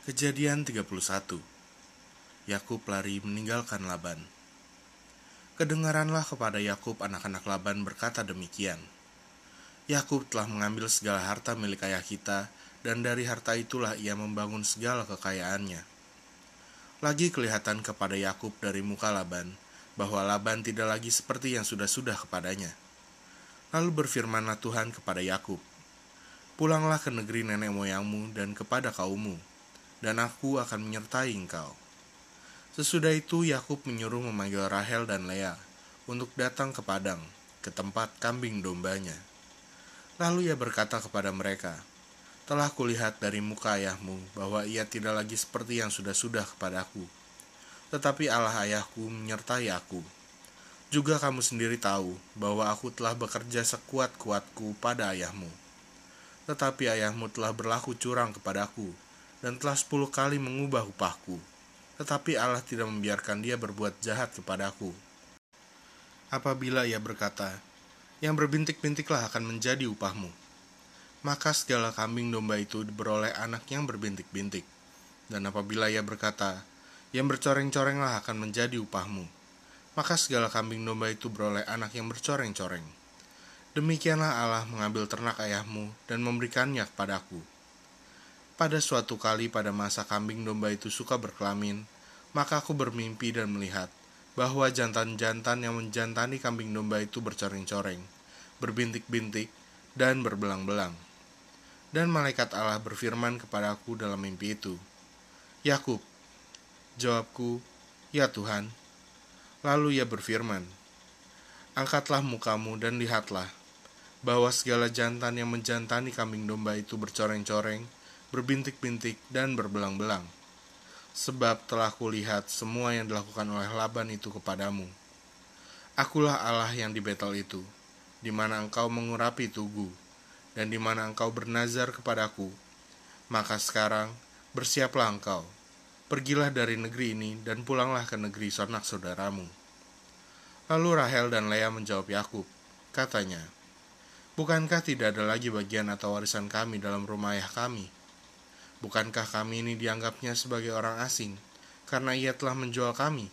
Kejadian 31 Yakub lari meninggalkan Laban. Kedengaranlah kepada Yakub anak-anak Laban berkata demikian. Yakub telah mengambil segala harta milik ayah kita, dan dari harta itulah ia membangun segala kekayaannya. Lagi kelihatan kepada Yakub dari muka Laban bahwa Laban tidak lagi seperti yang sudah-sudah kepadanya. Lalu berfirmanlah Tuhan kepada Yakub, "Pulanglah ke negeri nenek moyangmu dan kepada kaummu, dan aku akan menyertai engkau." Sesudah itu Yakub menyuruh memanggil Rahel dan Lea untuk datang ke padang, ke tempat kambing dombanya. Lalu ia berkata kepada mereka, Telah kulihat dari muka ayahmu bahwa ia tidak lagi seperti yang sudah-sudah kepadaku. Tetapi Allah ayahku menyertai aku. Juga kamu sendiri tahu bahwa aku telah bekerja sekuat-kuatku pada ayahmu. Tetapi ayahmu telah berlaku curang kepadaku dan telah sepuluh kali mengubah upahku. Tetapi Allah tidak membiarkan dia berbuat jahat kepadaku. Apabila ia berkata, yang berbintik-bintiklah akan menjadi upahmu. Maka segala kambing domba itu beroleh anak yang berbintik-bintik. Dan apabila ia berkata, yang bercoreng-corenglah akan menjadi upahmu. Maka segala kambing domba itu beroleh anak yang bercoreng-coreng. Demikianlah Allah mengambil ternak ayahmu dan memberikannya kepadaku. Pada suatu kali pada masa kambing domba itu suka berkelamin, maka aku bermimpi dan melihat bahwa jantan-jantan yang menjantani kambing domba itu bercoreng-coreng, berbintik-bintik, dan berbelang-belang. Dan malaikat Allah berfirman kepadaku dalam mimpi itu, Yakub, jawabku, ya Tuhan. Lalu ia berfirman, Angkatlah mukamu dan lihatlah, bahwa segala jantan yang menjantani kambing domba itu bercoreng-coreng, berbintik-bintik, dan berbelang-belang. Sebab telah kulihat semua yang dilakukan oleh Laban itu kepadamu. Akulah Allah yang di Betel itu, di mana engkau mengurapi tugu, dan di mana engkau bernazar kepadaku. Maka sekarang, bersiaplah engkau, pergilah dari negeri ini, dan pulanglah ke negeri sanak saudaramu. Lalu Rahel dan Lea menjawab Yakub, katanya, Bukankah tidak ada lagi bagian atau warisan kami dalam rumah ayah kami?' Bukankah kami ini dianggapnya sebagai orang asing karena ia telah menjual kami?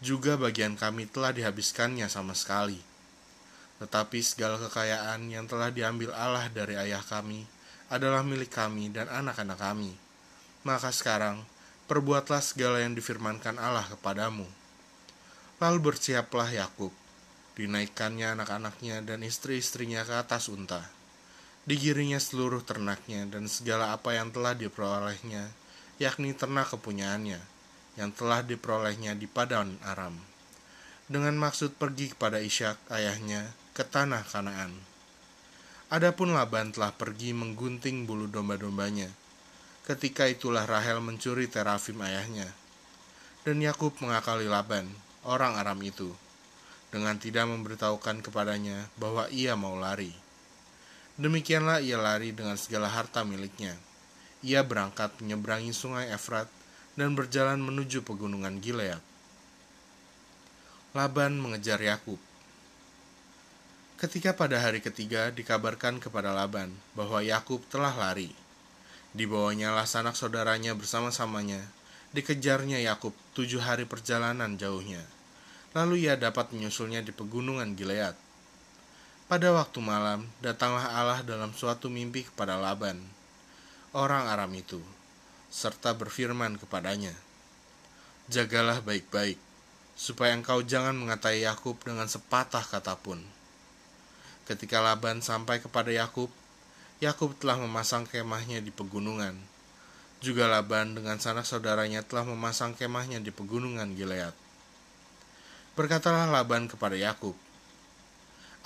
Juga bagian kami telah dihabiskannya sama sekali. Tetapi segala kekayaan yang telah diambil Allah dari ayah kami adalah milik kami dan anak-anak kami. Maka sekarang, perbuatlah segala yang difirmankan Allah kepadamu. Lalu bersiaplah Yakub, dinaikkannya anak-anaknya dan istri-istrinya ke atas unta Digirinya seluruh ternaknya dan segala apa yang telah diperolehnya, yakni ternak kepunyaannya, yang telah diperolehnya di Padan Aram. Dengan maksud pergi kepada Ishak ayahnya ke tanah Kanaan. Adapun Laban telah pergi menggunting bulu domba-dombanya. Ketika itulah Rahel mencuri terafim ayahnya. Dan Yakub mengakali Laban, orang Aram itu, dengan tidak memberitahukan kepadanya bahwa ia mau lari. Demikianlah ia lari dengan segala harta miliknya. Ia berangkat menyeberangi sungai Efrat dan berjalan menuju pegunungan Gilead. Laban mengejar Yakub. Ketika pada hari ketiga dikabarkan kepada Laban bahwa Yakub telah lari, dibawanya lah sanak saudaranya bersama-samanya, dikejarnya Yakub tujuh hari perjalanan jauhnya. Lalu ia dapat menyusulnya di pegunungan Gilead. Pada waktu malam, datanglah Allah dalam suatu mimpi kepada Laban, orang Aram itu, serta berfirman kepadanya, Jagalah baik-baik, supaya engkau jangan mengatai Yakub dengan sepatah kata pun. Ketika Laban sampai kepada Yakub, Yakub telah memasang kemahnya di pegunungan. Juga Laban dengan sanak saudaranya telah memasang kemahnya di pegunungan Gilead. Berkatalah Laban kepada Yakub,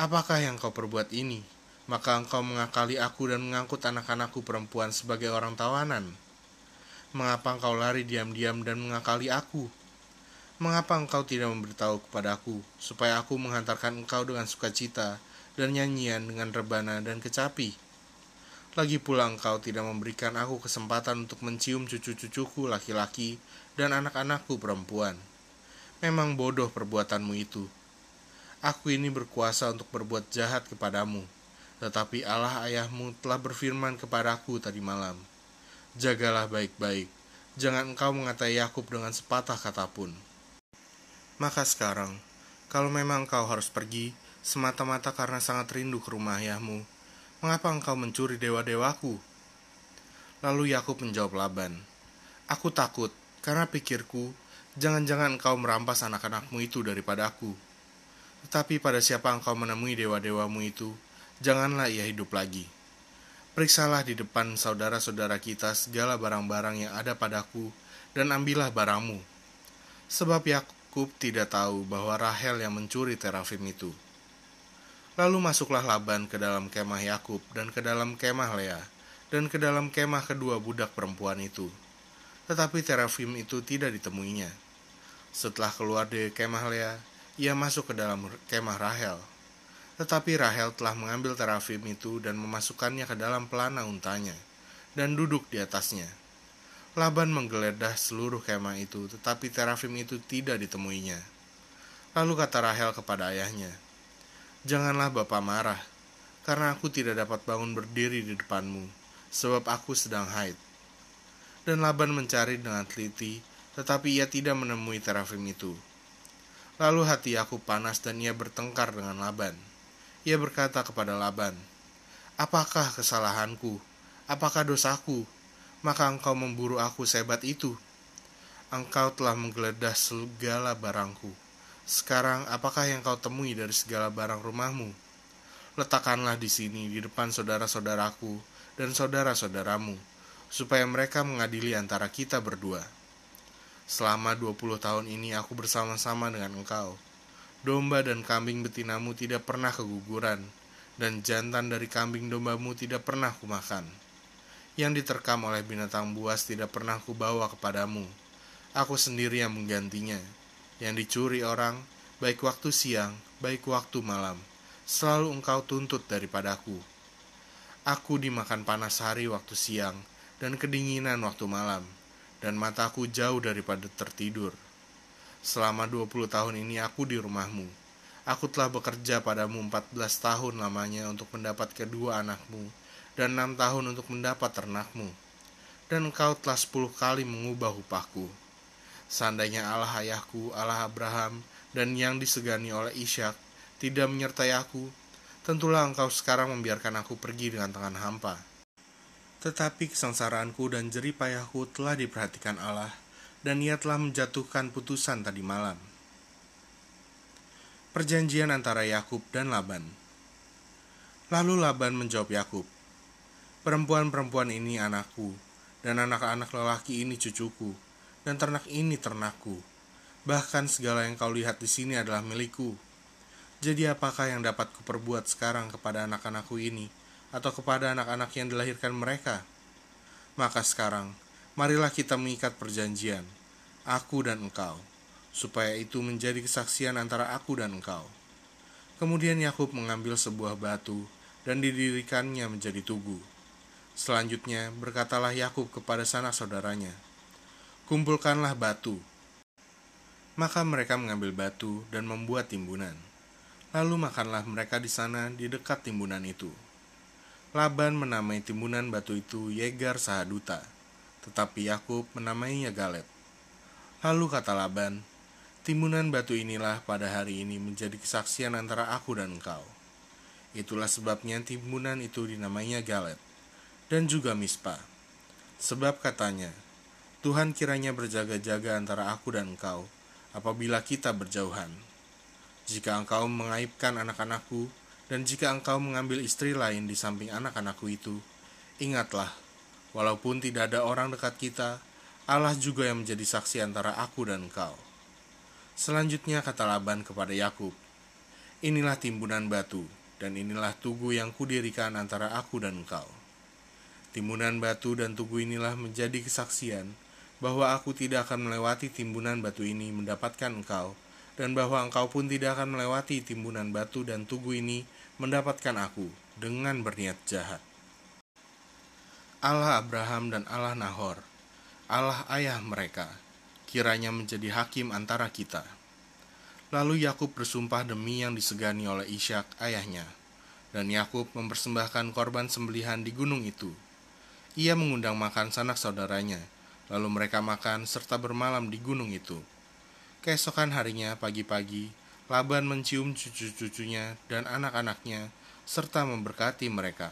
Apakah yang kau perbuat ini? Maka engkau mengakali aku dan mengangkut anak-anakku perempuan sebagai orang tawanan. Mengapa engkau lari diam-diam dan mengakali aku? Mengapa engkau tidak memberitahu kepadaku, supaya aku menghantarkan engkau dengan sukacita dan nyanyian dengan rebana dan kecapi? Lagi pula engkau tidak memberikan aku kesempatan untuk mencium cucu-cucuku laki-laki dan anak-anakku perempuan. Memang bodoh perbuatanmu itu, Aku ini berkuasa untuk berbuat jahat kepadamu, tetapi Allah ayahmu telah berfirman kepadaku tadi malam, Jagalah baik-baik, jangan engkau mengatai Yakub dengan sepatah kata pun. Maka sekarang, kalau memang engkau harus pergi, semata-mata karena sangat rindu ke rumah ayahmu, mengapa engkau mencuri dewa-dewaku? Lalu Yakub menjawab Laban, Aku takut, karena pikirku, jangan-jangan engkau merampas anak-anakmu itu daripada aku. Tetapi pada siapa engkau menemui dewa-dewamu itu, janganlah ia hidup lagi.' Periksalah di depan saudara-saudara kita segala barang-barang yang ada padaku, dan ambillah barangmu. Sebab Yakub tidak tahu bahwa Rahel yang mencuri terafim itu. Lalu masuklah Laban ke dalam kemah Yakub dan ke dalam kemah Lea dan ke dalam kemah kedua budak perempuan itu. Tetapi terafim itu tidak ditemuinya. Setelah keluar dari kemah Lea, ia masuk ke dalam kemah Rahel tetapi Rahel telah mengambil terafim itu dan memasukkannya ke dalam pelana untanya, dan duduk di atasnya. Laban menggeledah seluruh kemah itu, tetapi terafim itu tidak ditemuinya. Lalu kata Rahel kepada ayahnya, Janganlah Bapak marah, karena aku tidak dapat bangun berdiri di depanmu, sebab aku sedang haid. Dan Laban mencari dengan teliti, tetapi ia tidak menemui terafim itu. Lalu hati aku panas dan ia bertengkar dengan Laban. Ia berkata kepada Laban, Apakah kesalahanku? Apakah dosaku? Maka engkau memburu aku sebat itu. Engkau telah menggeledah segala barangku. Sekarang apakah yang kau temui dari segala barang rumahmu? Letakkanlah di sini di depan saudara-saudaraku dan saudara-saudaramu, supaya mereka mengadili antara kita berdua. Selama 20 tahun ini aku bersama-sama dengan engkau domba dan kambing betinamu tidak pernah keguguran, dan jantan dari kambing dombamu tidak pernah kumakan. Yang diterkam oleh binatang buas tidak pernah kubawa kepadamu. Aku sendiri yang menggantinya. Yang dicuri orang, baik waktu siang, baik waktu malam, selalu engkau tuntut daripadaku. Aku dimakan panas hari waktu siang, dan kedinginan waktu malam, dan mataku jauh daripada tertidur. Selama 20 tahun ini aku di rumahmu. Aku telah bekerja padamu 14 tahun lamanya untuk mendapat kedua anakmu, dan enam tahun untuk mendapat ternakmu. Dan engkau telah sepuluh kali mengubah upahku. Seandainya Allah ayahku, Allah Abraham, dan yang disegani oleh Ishak tidak menyertai aku, tentulah engkau sekarang membiarkan aku pergi dengan tangan hampa. Tetapi kesengsaraanku dan jerih payahku telah diperhatikan Allah, dan ia telah menjatuhkan putusan tadi malam. Perjanjian antara Yakub dan Laban. Lalu Laban menjawab Yakub, "Perempuan-perempuan ini anakku, dan anak-anak lelaki ini cucuku, dan ternak ini ternakku. Bahkan segala yang kau lihat di sini adalah milikku. Jadi apakah yang dapat kuperbuat sekarang kepada anak-anakku ini, atau kepada anak-anak yang dilahirkan mereka? Maka sekarang, marilah kita mengikat perjanjian, aku dan engkau, supaya itu menjadi kesaksian antara aku dan engkau. Kemudian Yakub mengambil sebuah batu dan didirikannya menjadi tugu. Selanjutnya berkatalah Yakub kepada sanak saudaranya, "Kumpulkanlah batu." Maka mereka mengambil batu dan membuat timbunan. Lalu makanlah mereka di sana di dekat timbunan itu. Laban menamai timbunan batu itu Yegar Sahaduta tetapi Yakub menamainya Galet. Lalu kata Laban, Timbunan batu inilah pada hari ini menjadi kesaksian antara aku dan engkau. Itulah sebabnya timbunan itu dinamainya Galet, dan juga Mispa. Sebab katanya, Tuhan kiranya berjaga-jaga antara aku dan engkau, apabila kita berjauhan. Jika engkau mengaibkan anak-anakku, dan jika engkau mengambil istri lain di samping anak-anakku itu, ingatlah Walaupun tidak ada orang dekat kita, Allah juga yang menjadi saksi antara aku dan engkau. Selanjutnya kata Laban kepada Yakub, Inilah timbunan batu, dan inilah tugu yang kudirikan antara aku dan engkau. Timbunan batu dan tugu inilah menjadi kesaksian bahwa aku tidak akan melewati timbunan batu ini mendapatkan engkau, dan bahwa engkau pun tidak akan melewati timbunan batu dan tugu ini mendapatkan aku dengan berniat jahat. Allah Abraham dan Allah Nahor, Allah ayah mereka, kiranya menjadi hakim antara kita. Lalu Yakub bersumpah demi yang disegani oleh Ishak ayahnya, dan Yakub mempersembahkan korban sembelihan di gunung itu. ia mengundang makan sanak saudaranya, lalu mereka makan serta bermalam di gunung itu. Keesokan harinya pagi-pagi, Laban mencium cucu-cucunya dan anak-anaknya, serta memberkati mereka.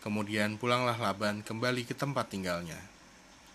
Kemudian pulanglah Laban kembali ke tempat tinggalnya.